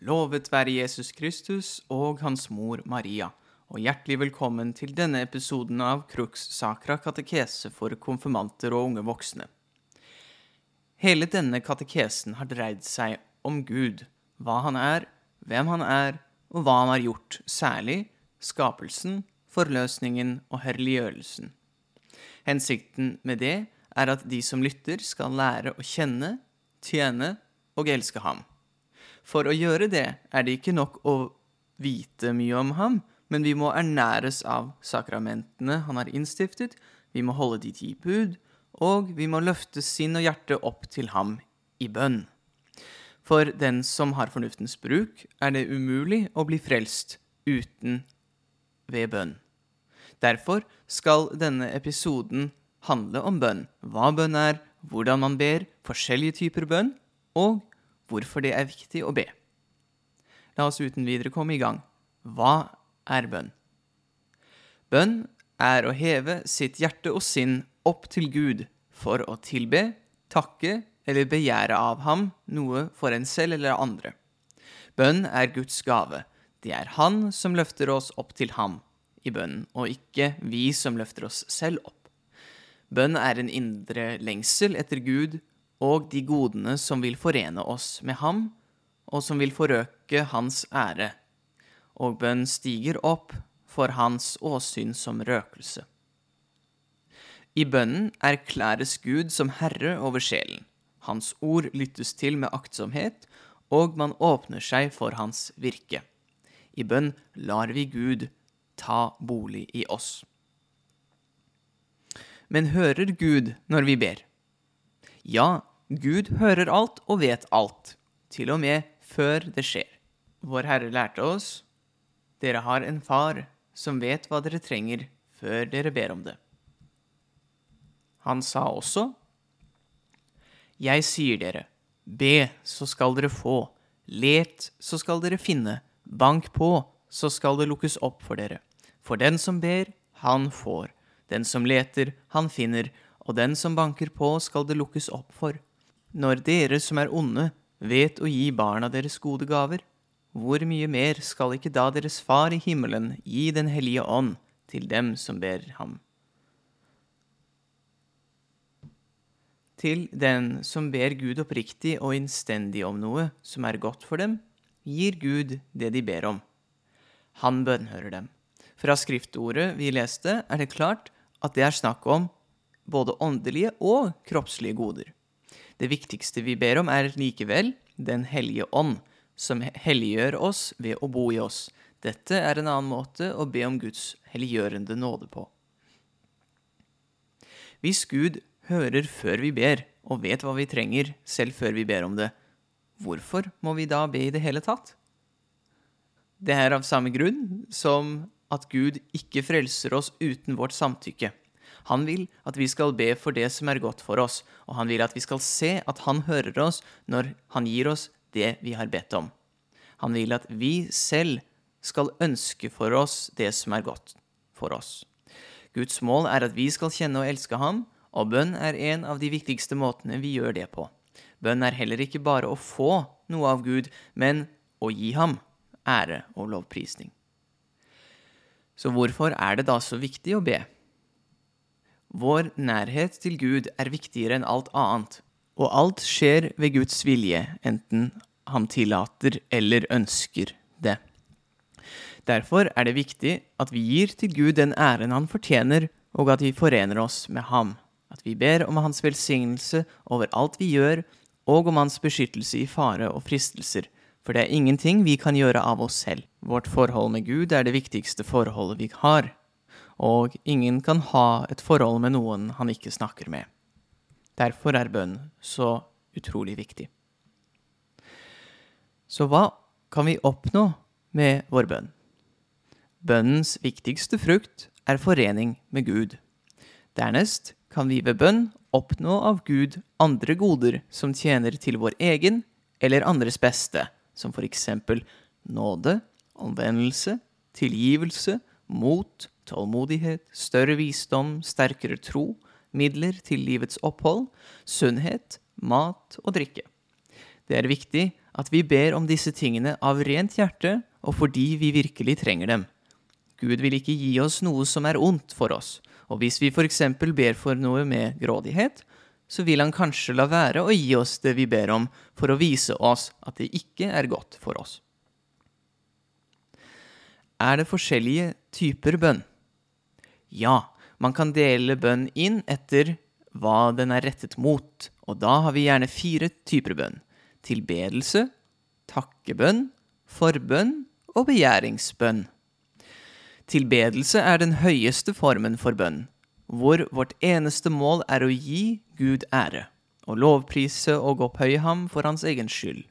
Lovet være Jesus Kristus og hans mor Maria, og hjertelig velkommen til denne episoden av Crux Sacra katekese for konfirmanter og unge voksne. Hele denne katekesen har dreid seg om Gud, hva han er, hvem han er, og hva han har gjort, særlig skapelsen, forløsningen og herliggjørelsen. Hensikten med det er at de som lytter, skal lære å kjenne, tjene og elske ham. For å gjøre det er det ikke nok å vite mye om ham, men vi må ernæres av sakramentene han har innstiftet, vi må holde de ti bud, og vi må løfte sinn og hjerte opp til ham i bønn. For den som har fornuftens bruk, er det umulig å bli frelst uten ved bønn. Derfor skal denne episoden handle om bønn, hva bønn er, hvordan man ber, forskjellige typer bønn, og hvorfor det er viktig å be. La oss uten videre komme i gang. Hva er bønn? Bønn er å heve sitt hjerte og sinn opp til Gud for å tilbe, takke eller begjære av ham noe for en selv eller andre. Bønn er Guds gave. Det er Han som løfter oss opp til ham i bønnen, og ikke vi som løfter oss selv opp. Bønn er en indre lengsel etter Gud og de godene som vil forene oss med ham, og som vil forøke hans ære. Og bønn stiger opp for hans åsyn som røkelse. I bønnen erklæres Gud som herre over sjelen. Hans ord lyttes til med aktsomhet, og man åpner seg for hans virke. I bønn lar vi Gud ta bolig i oss. Men hører Gud når vi ber? Ja, Gud hører alt og vet alt, til og med før det skjer. Vår Herre lærte oss, dere har en far som vet hva dere trenger før dere ber om det. Han sa også, Jeg sier dere, be, så skal dere få, let, så skal dere finne, bank på, så skal det lukkes opp for dere. For den som ber, han får, den som leter, han finner, og den som banker på, skal det lukkes opp for. Når dere som er onde, vet å gi barna deres gode gaver, hvor mye mer skal ikke da deres Far i himmelen gi Den hellige ånd til dem som ber ham? Til den som ber Gud oppriktig og innstendig om noe som er godt for dem, gir Gud det de ber om. Han bønnhører dem. Fra skriftordet vi leste, er det klart at det er snakk om både åndelige og kroppslige goder. Det viktigste vi ber om, er likevel Den hellige ånd, som helliggjør oss ved å bo i oss. Dette er en annen måte å be om Guds helliggjørende nåde på. Hvis Gud hører før vi ber, og vet hva vi trenger selv før vi ber om det, hvorfor må vi da be i det hele tatt? Det er av samme grunn som at Gud ikke frelser oss uten vårt samtykke. Han vil at vi skal be for det som er godt for oss, og han vil at vi skal se at han hører oss når han gir oss det vi har bedt om. Han vil at vi selv skal ønske for oss det som er godt for oss. Guds mål er at vi skal kjenne og elske ham, og bønn er en av de viktigste måtene vi gjør det på. Bønn er heller ikke bare å få noe av Gud, men å gi ham ære og lovprisning. Så hvorfor er det da så viktig å be? Vår nærhet til Gud er viktigere enn alt annet, og alt skjer ved Guds vilje, enten han tillater eller ønsker det. Derfor er det viktig at vi gir til Gud den æren han fortjener, og at vi forener oss med ham. At vi ber om hans velsignelse over alt vi gjør, og om hans beskyttelse i fare og fristelser, for det er ingenting vi kan gjøre av oss selv. Vårt forhold med Gud er det viktigste forholdet vi har og ingen kan ha et forhold med noen han ikke snakker med. Derfor er bønn så utrolig viktig. Så hva kan vi oppnå med vår bønn? Bønnens viktigste frukt er forening med Gud. Dernest kan vi ved bønn oppnå av Gud andre goder som tjener til vår egen eller andres beste, som for eksempel nåde, omvendelse, tilgivelse, mot, tålmodighet, større visdom, sterkere tro, midler til livets opphold, sunnhet, mat og drikke. Det er viktig at vi ber om disse tingene av rent hjerte og fordi vi virkelig trenger dem. Gud vil ikke gi oss noe som er ondt for oss, og hvis vi f.eks. ber for noe med grådighet, så vil han kanskje la være å gi oss det vi ber om, for å vise oss at det ikke er godt for oss. Er det forskjellige typer bønn? Ja, man kan dele bønn inn etter hva den er rettet mot, og da har vi gjerne fire typer bønn. Tilbedelse, takkebønn, forbønn og begjæringsbønn. Tilbedelse er den høyeste formen for bønn, hvor vårt eneste mål er å gi Gud ære, og lovprise og opphøye ham for hans egen skyld.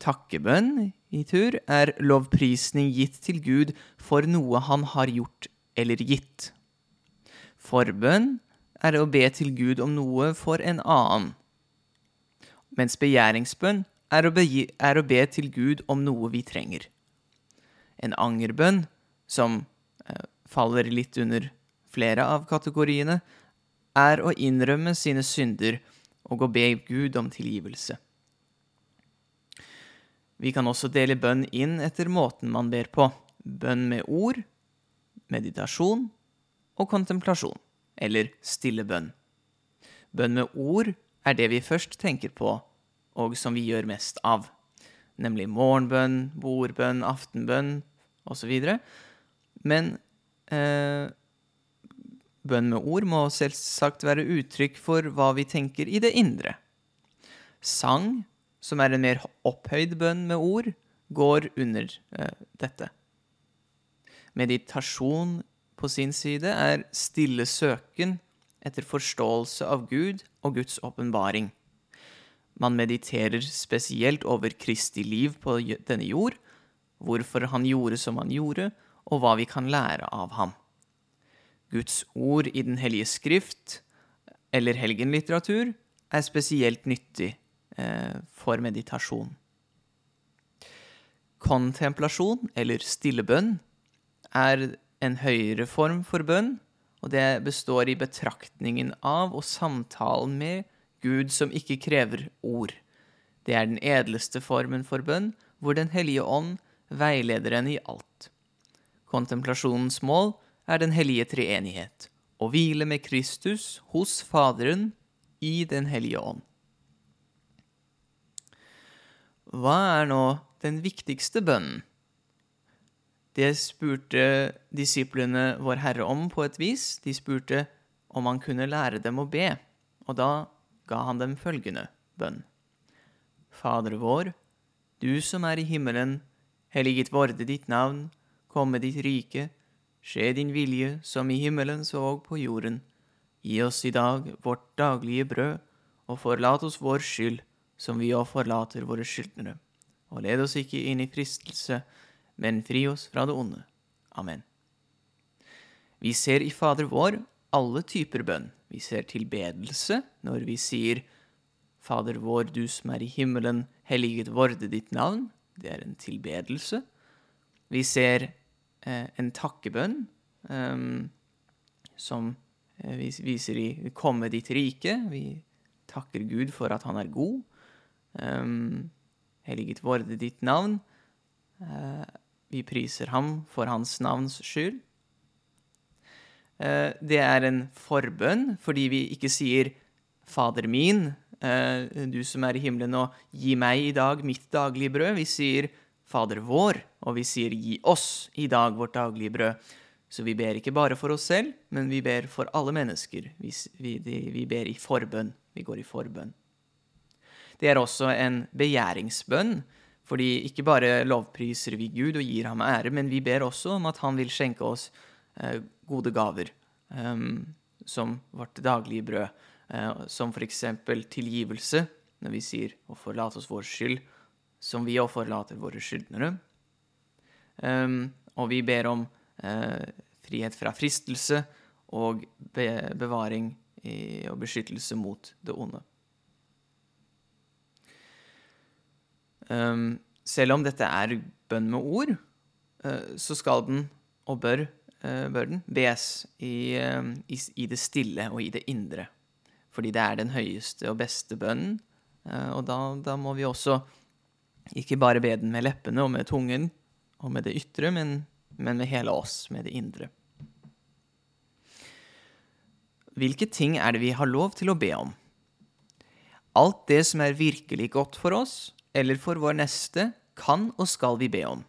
Takkebønn i tur er lovprisning gitt til Gud for noe han har gjort eller gitt. Forbønn er å be til Gud om noe for en annen, mens begjæringsbønn er å, be, er å be til Gud om noe vi trenger. En angerbønn, som eh, faller litt under flere av kategoriene, er å innrømme sine synder og å be Gud om tilgivelse. Vi kan også dele bønn inn etter måten man ber på. Bønn med ord, meditasjon og kontemplasjon, eller stille bønn. Bønn med ord er det vi først tenker på, og som vi gjør mest av, nemlig morgenbønn, bordbønn, aftenbønn osv. Men eh, Bønn med ord må selvsagt være uttrykk for hva vi tenker i det indre. Sang, som er en mer opphøyd bønn med ord, går under eh, dette. Meditasjon på sin side er stille søken etter forståelse av Gud og Guds åpenbaring. Man mediterer spesielt over Kristi liv på denne jord, hvorfor han gjorde som han gjorde, og hva vi kan lære av ham. Guds ord i Den hellige skrift eller helgenlitteratur er spesielt nyttig eh, for meditasjon. Kontemplasjon, eller stille bønn, er en høyere form for bønn, og det består i betraktningen av og samtalen med Gud som ikke krever ord. Det er den edleste formen for bønn, hvor Den hellige ånd veileder en i alt. Kontemplasjonens mål er den hellige treenighet, å hvile med Kristus hos Faderen i Den hellige ånd. Hva er nå den viktigste bønnen? Det spurte disiplene Vår Herre om på et vis. De spurte om han kunne lære dem å be, og da ga han dem følgende bønn. Fader vår, du som er i himmelen, helliget vorde ditt navn, komme ditt rike, Skje din vilje som i himmelen så og på jorden. Gi oss i dag vårt daglige brød, og forlat oss vår skyld, som vi òg forlater våre skyldnere. Og led oss ikke inn i fristelse, men fri oss fra det onde. Amen. Vi ser i Fader vår alle typer bønn. Vi ser tilbedelse når vi sier Fader vår, du som er i himmelen, helliget vorde ditt navn. Det er en tilbedelse. Vi ser Eh, en takkebønn um, som eh, vi viser i 'Komme ditt rike'. Vi takker Gud for at han er god. Um, Helliget vorde ditt navn. Uh, vi priser ham for hans navns skyld. Uh, det er en forbønn fordi vi ikke sier 'Fader min', uh, du som er i himmelen, og 'gi meg i dag mitt daglige brød'. Vi sier Fader vår, og vi sier gi oss i dag vårt daglige brød. Så vi ber ikke bare for oss selv, men vi ber for alle mennesker. Vi, vi, vi ber i forbønn. Vi går i forbønn. Det er også en begjæringsbønn, fordi ikke bare lovpriser vi Gud og gir ham ære, men vi ber også om at han vil skjenke oss eh, gode gaver, um, som vårt daglige brød, eh, som eksempel tilgivelse, når vi sier 'å forlate oss vår skyld', som vi òg forlater våre skyldnere. Um, og vi ber om eh, frihet fra fristelse og be bevaring i, og beskyttelse mot det onde. Selv om dette er bønn med ord, uh, så skal den, og bør, uh, bør den, bes i, i, i, det stille og i det indre. Fordi det er den høyeste og beste bønnen Eh, og da, da, må vi også ikke bare be den med leppene og med tungen og med det ytre, men, men med hele oss, med det indre. Hvilke ting er det vi har lov til å be om? Alt det som er virkelig godt for oss, eller for vår neste, kan og skal vi be om.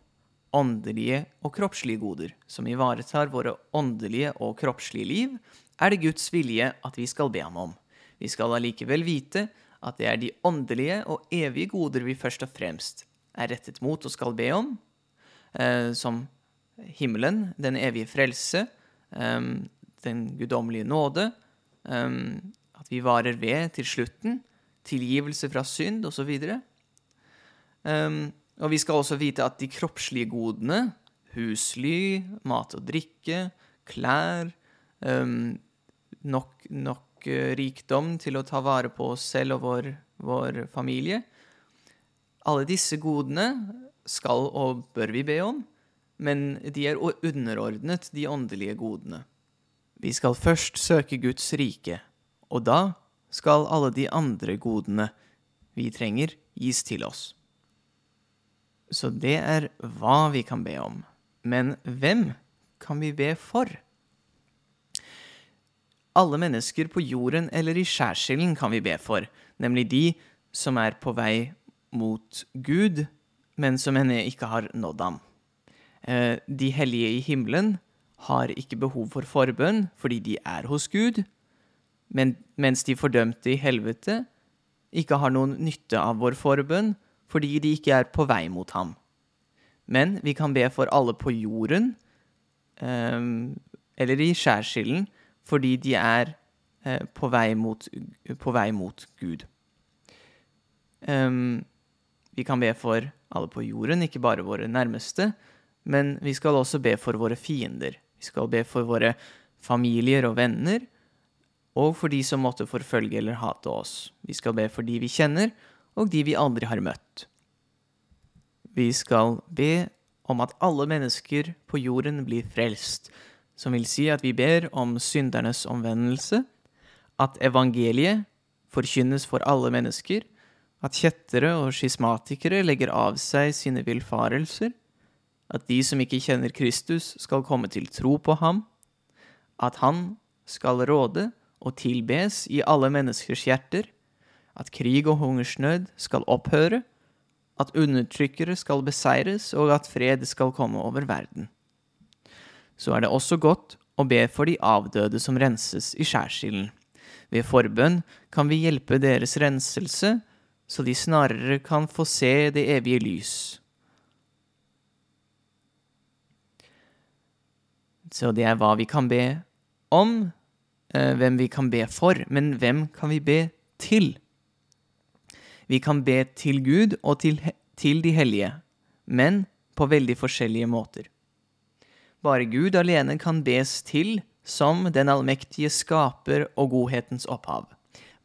Åndelige og kroppslige goder, som ivaretar våre åndelige og kroppslige liv, er det Guds vilje at vi skal be ham om. Vi skal allikevel vite at det er de åndelige og evige goder vi først og fremst er rettet mot og skal be om, eh, som himmelen, den evige frelse, eh, den guddommelige nåde, eh, at vi varer ved til slutten, tilgivelse fra synd osv. Um, og vi skal også vite at de kroppslige godene, husly, mat og drikke, klær, um, nok, nok uh, rikdom til å ta vare på oss selv og vår, vår familie Alle disse godene skal og bør vi be om, men de er underordnet de åndelige godene. Vi skal først søke Guds rike, og da skal alle de andre godene vi trenger, gis til oss. Så det er hva vi kan be om. Men hvem kan vi be for? Alle mennesker på jorden eller i skjærsilden kan vi be for, nemlig de som er på vei mot Gud, men som ennå ikke har nådd ham. Eh, de hellige i himmelen har ikke behov for forbønn fordi de er hos Gud, men mens de fordømte i helvete ikke har noen nytte av vår forbønn fordi de ikke er på vei mot ham. Men vi kan be for alle på jorden, um, eller i skjærsilden, fordi de er uh, på, vei mot, på, vei mot, Gud. Um, vi kan be for alle på jorden, ikke bare våre nærmeste, men vi skal også be for våre fiender. Vi skal be for våre familier og venner, og for de som måtte forfølge eller hate oss. Vi skal be for de vi kjenner, og de vi aldri har møtt. Vi skal be om at alle mennesker på jorden blir frelst, som vil si at vi ber om syndernes omvendelse, at evangeliet forkynnes for alle mennesker, at kjettere og skismatikere legger av seg sine villfarelser, at de som ikke kjenner Kristus, skal komme til tro på ham, at han skal råde og tilbes i alle menneskers hjerter, at krig og hungersnød skal opphøre, at undertrykkere skal beseires, og at fred skal komme over verden. Så er det også godt å be for de avdøde som renses i skjærsilden. Ved forbønn kan vi hjelpe deres renselse, så de snarere kan få se det evige lys. Så det er hva vi kan be om, eh, hvem vi kan be for, men hvem kan vi be til? Vi kan be til Gud og til, til de hellige, men på veldig forskjellige måter. Bare Gud alene kan bes til som den allmektige skaper og godhetens opphav.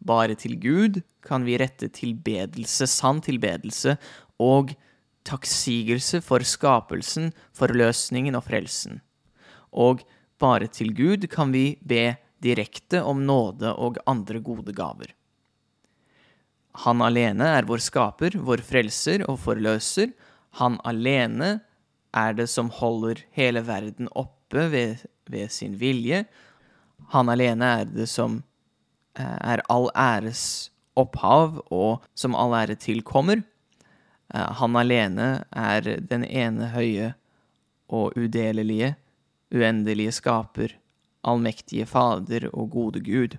Bare til Gud kan vi rette tilbedelse, sann tilbedelse, og takksigelse for skapelsen, forløsningen og frelsen. Og bare til Gud kan vi be direkte om nåde og andre gode gaver. Han alene er vår skaper, vår frelser og forløser. Han alene er det som holder hele verden oppe ved, ved sin vilje. Han alene er det som eh, er all æres opphav, og som all ære tilkommer. Eh, han alene er den ene høye og udelelige, uendelige skaper, allmektige Fader og gode Gud.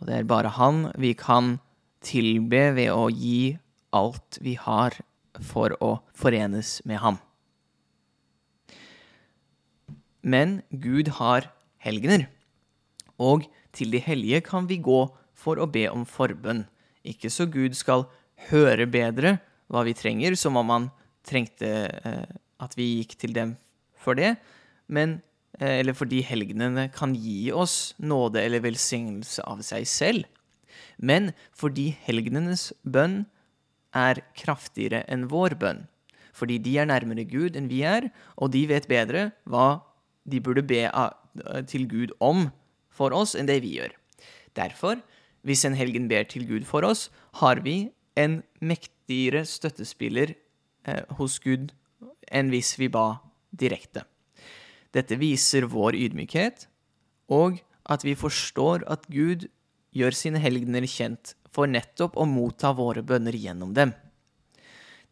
Og det er bare Han vi kan tilbe ved å gi alt vi har for å forenes med ham. Men Gud har helgener, og til de hellige kan vi gå for å be om forbønn. Ikke så Gud skal høre bedre hva vi trenger, som om han trengte eh, at vi gikk til dem for det, men eh, eller fordi helgenene kan gi oss nåde eller velsignelse av seg selv men fordi helgenenes bønn er kraftigere enn vår bønn. Fordi de er nærmere Gud enn vi er, og de vet bedre hva de burde be til Gud om for oss enn det vi gjør. Derfor hvis en helgen ber til Gud for oss, har vi en mektigere støttespiller eh, hos Gud enn hvis vi ba direkte. Dette viser vår ydmykhet, og at vi forstår at Gud gjør sine helgener kjent for nettopp å motta våre bønner gjennom dem.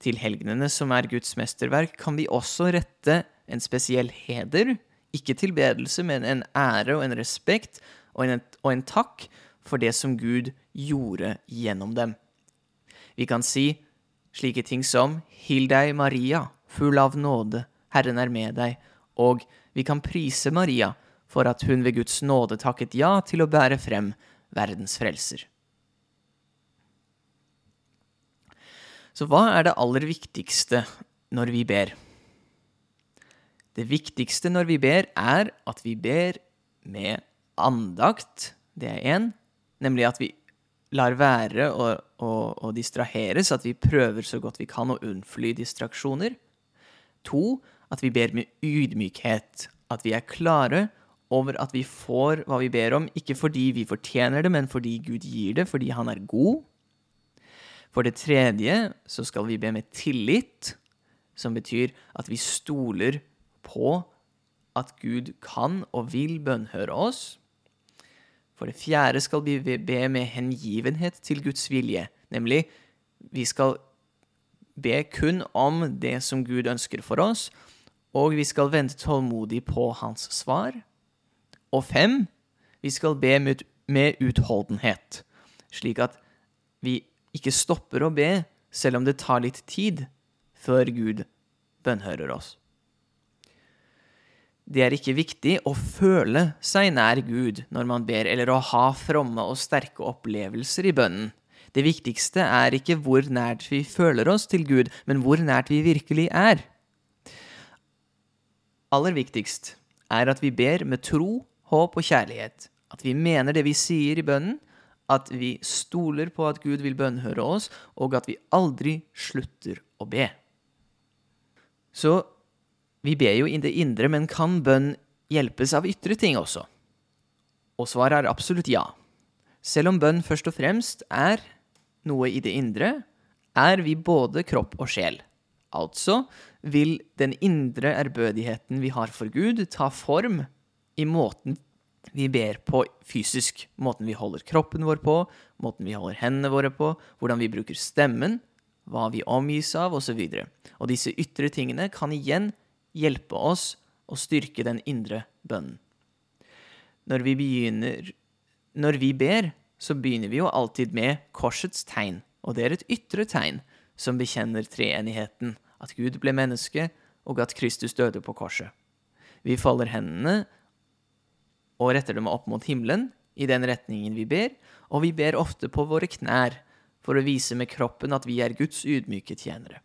Til helgenene som er Guds mesterverk, kan vi også rette en spesiell heder, ikke tilbedelse, men en ære og en respekt og en, og en takk for det som Gud gjorde gjennom dem. Vi kan si slike ting som Hill deg, Maria, full av nåde, Herren er med deg, og vi kan prise Maria for at hun ved Guds nåde takket ja til å bære frem verdens frelser. Så hva er det aller viktigste når vi ber? Det viktigste når vi ber, er at vi ber med andakt. Det er én. Nemlig at vi lar være å, å, å, distraheres, at vi prøver så godt vi kan å unnfly distraksjoner. To, at vi ber med ydmykhet. At vi er klare over at vi får hva vi ber om, ikke fordi vi fortjener det, men fordi Gud gir det, fordi Han er god. For det tredje så skal vi be med tillit, som betyr at vi stoler på at Gud kan og vil bønnhøre oss. For det fjerde skal vi be med hengivenhet til Guds vilje, nemlig vi skal be kun om det som Gud ønsker for oss, og vi skal vente tålmodig på hans svar. Og fem, vi skal be med utholdenhet, slik at vi ikke stopper å be selv om det tar litt tid før Gud bønnhører oss. Det er ikke viktig å føle seg nær Gud når man ber, eller å ha fromme og sterke opplevelser i bønnen. Det viktigste er ikke hvor nært vi føler oss til Gud, men hvor nært vi virkelig er. Aller viktigst er at vi ber med tro, håp og kjærlighet. At vi mener det vi sier i bønnen, at vi stoler på at Gud vil bønnhøre oss, og at vi aldri slutter å be. Så vi ber jo i det indre, men kan bønn hjelpes av ytre ting også? Og svaret er absolutt ja. Selv om bønn først og fremst er noe i det indre, er vi både kropp og sjel. Altså vil den indre ærbødigheten vi har for Gud, ta form i måten vi ber på fysisk. Måten vi holder kroppen vår på, måten vi holder hendene våre på, hvordan vi bruker stemmen, hva vi omgis av, osv. Og, og disse ytre tingene kan igjen hjelpe oss å styrke den indre bønnen. Når vi begynner Når vi ber, så begynner vi jo alltid med korsets tegn, og det er et ytre tegn som bekjenner treenigheten, at Gud ble menneske, og at Kristus døde på korset. Vi folder hendene og retter dem opp mot himmelen, i den retningen vi ber, og vi ber ofte på våre knær for å vise med kroppen at vi er Guds ydmyke tjenere.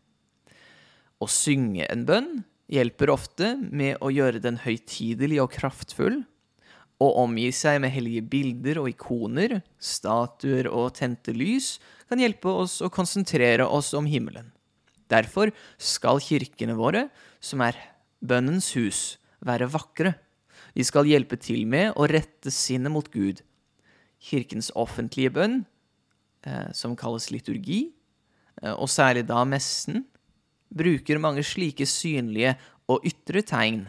Å synge en bønn hjelper ofte med å gjøre den høytidelig og kraftfull, å omgi seg med hellige bilder og ikoner, statuer og tente lys kan hjelpe oss å konsentrere oss om himmelen. Derfor skal kirkene våre, som er bønnens hus, være vakre. De skal hjelpe til med å rette sinnet mot Gud. Kirkens offentlige bønn, eh, som kalles liturgi, eh, og særlig da messen, bruker mange slike synlige og ytre tegn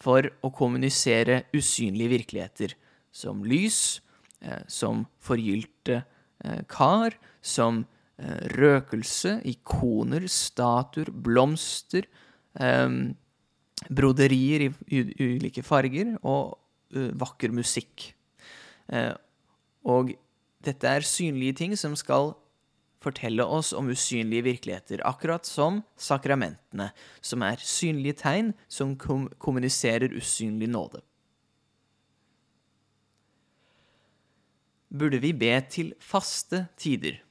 for å kommunisere usynlige virkeligheter, som lys, eh, som forgylte kar, som røkelse, ikoner, statuer, blomster, broderier i ulike farger og uh, vakker musikk. Uh, og dette er synlige ting som skal fortelle oss om usynlige virkeligheter, akkurat som sakramentene, som er synlige tegn som kom kommuniserer usynlig nåde. Burde vi be til faste tider?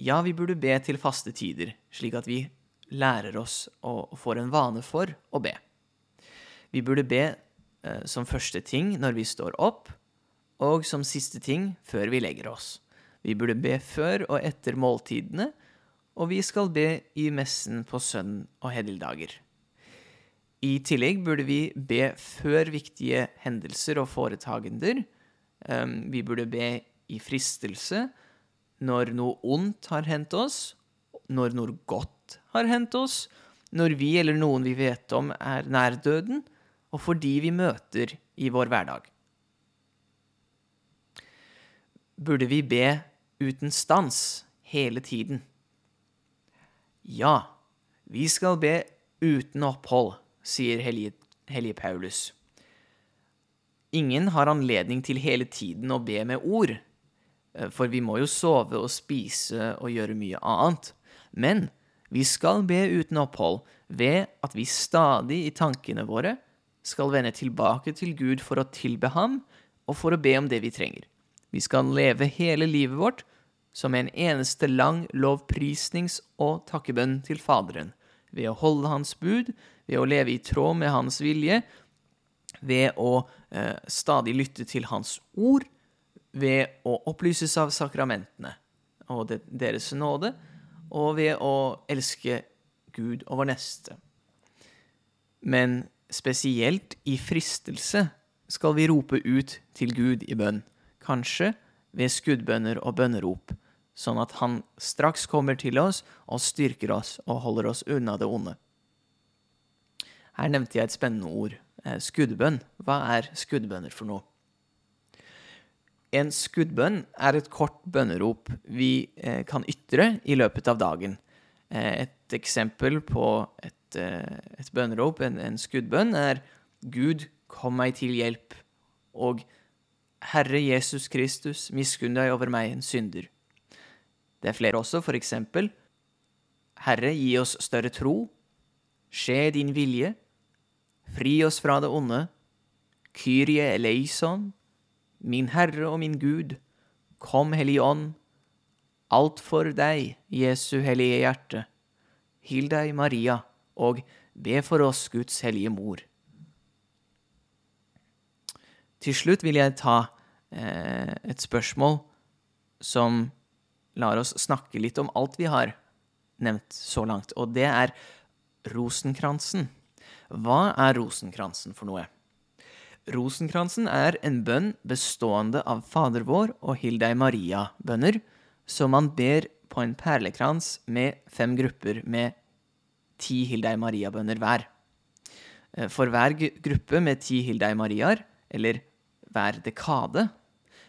Ja, vi burde be til faste tider, slik at vi lærer oss og får en vane for å be. Vi burde be eh, som første ting når vi står opp, og som siste ting før vi legger oss. Vi burde be før og etter måltidene, og vi skal be i messen på sønn- og helligdager. I tillegg burde vi be før viktige hendelser og foretagender. Um, vi burde be i fristelse, når noe ondt har hendt oss, når noe godt har hendt oss, når vi eller noen vi vet om er nær døden, og fordi vi møter i vår hverdag. Burde vi be uten stans hele tiden? Ja, vi skal be uten opphold, sier hellige, hellige Paulus. Ingen har anledning til hele tiden å be med ord, for vi må jo sove og spise og gjøre mye annet. Men vi skal be uten opphold ved at vi stadig i tankene våre skal vende tilbake til Gud for å tilbe ham og for å be om det vi trenger. Vi skal leve hele livet vårt som en eneste lang lovprisnings- og takkebønn til Faderen, ved å holde Hans bud, ved å leve i tråd med Hans vilje, ved å eh, stadig lytte til Hans ord, ved å opplyses av sakramentene og deres nåde, og ved å elske Gud og vår neste. Men spesielt i fristelse skal vi rope ut til Gud i bønn, kanskje ved skuddbønner og bønnerop, sånn at Han straks kommer til oss og styrker oss og holder oss unna det onde. Her nevnte jeg et spennende ord, eh, skuddbønn. Hva er skuddbønner for noe? En skuddbønn er et kort bønnerop vi eh, kan ytre i løpet av dagen. Eh, et eksempel på et, et bønnerop, en, en skuddbønn, er Gud, kom meg til hjelp, og Herre Jesus Kristus, miskunn deg over meg, en synder. Det er flere også, for eksempel Herre, gi oss større tro. Skje din vilje. Fri oss fra det onde. Kyrie eleison. Min Herre og min Gud. Kom, Hellige Ånd. Alt for deg, Jesu hellige hjerte. Hil deg, Maria, og be for oss, Guds hellige mor. Til slutt vil jeg ta eh, et spørsmål som lar oss snakke litt om alt vi har nevnt så langt, og det er rosenkransen. Hva er rosenkransen for noe? Rosenkransen er en bønn bestående av Fader vår og Hildei Maria-bønner, som man ber på en perlekrans med fem grupper med ti Hildei Maria-bønner hver. Eh, for hver gruppe med ti Hildei Mariaer, eller hver dekade,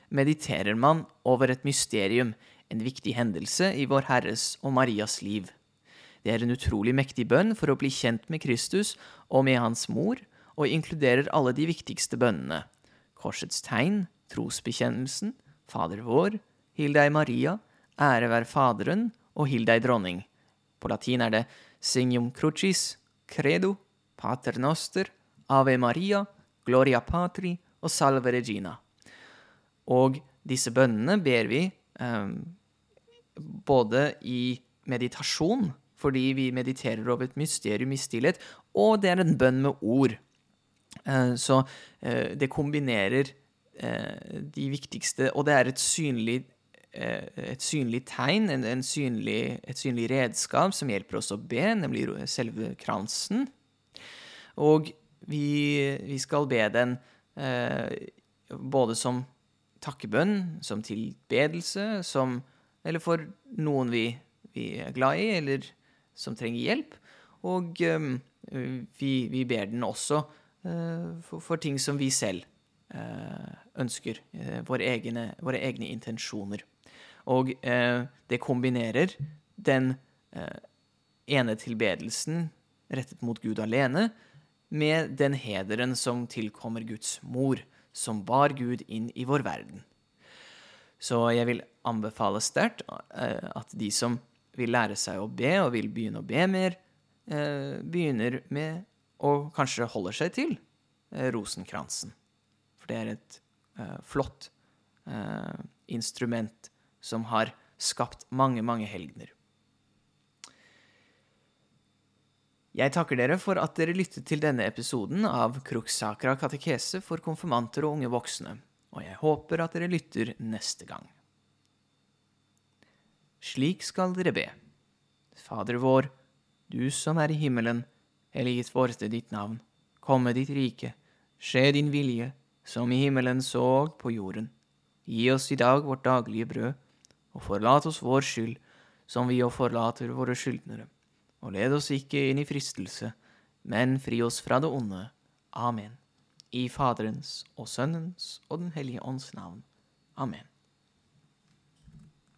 mediterer man over et mysterium, en viktig hendelse i Vår Herres og Marias liv. Det er en utrolig mektig bønn for å bli kjent med Kristus og med Hans mor, og inkluderer alle de viktigste bønnene. Korsets tegn, trosbekjennelsen, Fader vår, Hill deg Maria, ære være Faderen og Hill deg Dronning. På latin er det Signum Crucis, Credo, Pater Noster, Ave Maria, Gloria Patri og Salve Regina. Og disse bønnene ber vi um, både i meditasjon, fordi vi mediterer over et mysterium i stillhet, og det er en bønn med ord. Uh, så uh, det kombinerer uh, de viktigste Og det er et synlig, et synlig tegn, en, en synlig, et synlig redskap som hjelper oss å be, nemlig selve kransen. Og vi, vi skal be den både som takkebønn, som tilbedelse, som Eller for noen vi, vi er glad i, eller som trenger hjelp. Og vi, vi, ber den også for, for, ting som vi selv uh, ønsker. Uh, våre, egne, våre, egne, intensjoner. Og det kombinerer den ene tilbedelsen rettet mot Gud alene med den hederen som tilkommer Guds mor som bar Gud inn i vår verden. Så jeg vil anbefale sterkt eh, at de som vil lære seg å be, og vil begynne å be mer, eh, begynner med å kanskje holder seg til eh, rosenkransen. For det er et flott instrument som har skapt mange, mange helgener. Jeg takker dere for at dere lyttet til denne episoden av Kruksakra katekese for konfirmanter og unge voksne, og jeg håper at dere lytter neste gang. Slik skal dere be. Fader vår, du som er i himmelen, helliget forste ditt navn. Komme ditt rike. Skje din vilje, som i himmelen så på jorden. Gi oss i dag vårt daglige brød, og forlat oss vår skyld, som vi òg forlater våre skyldnere. Og led oss ikke inn i fristelse, men fri oss fra det onde. Amen. I Faderens og Sønnens og Den hellige ånds navn. Amen.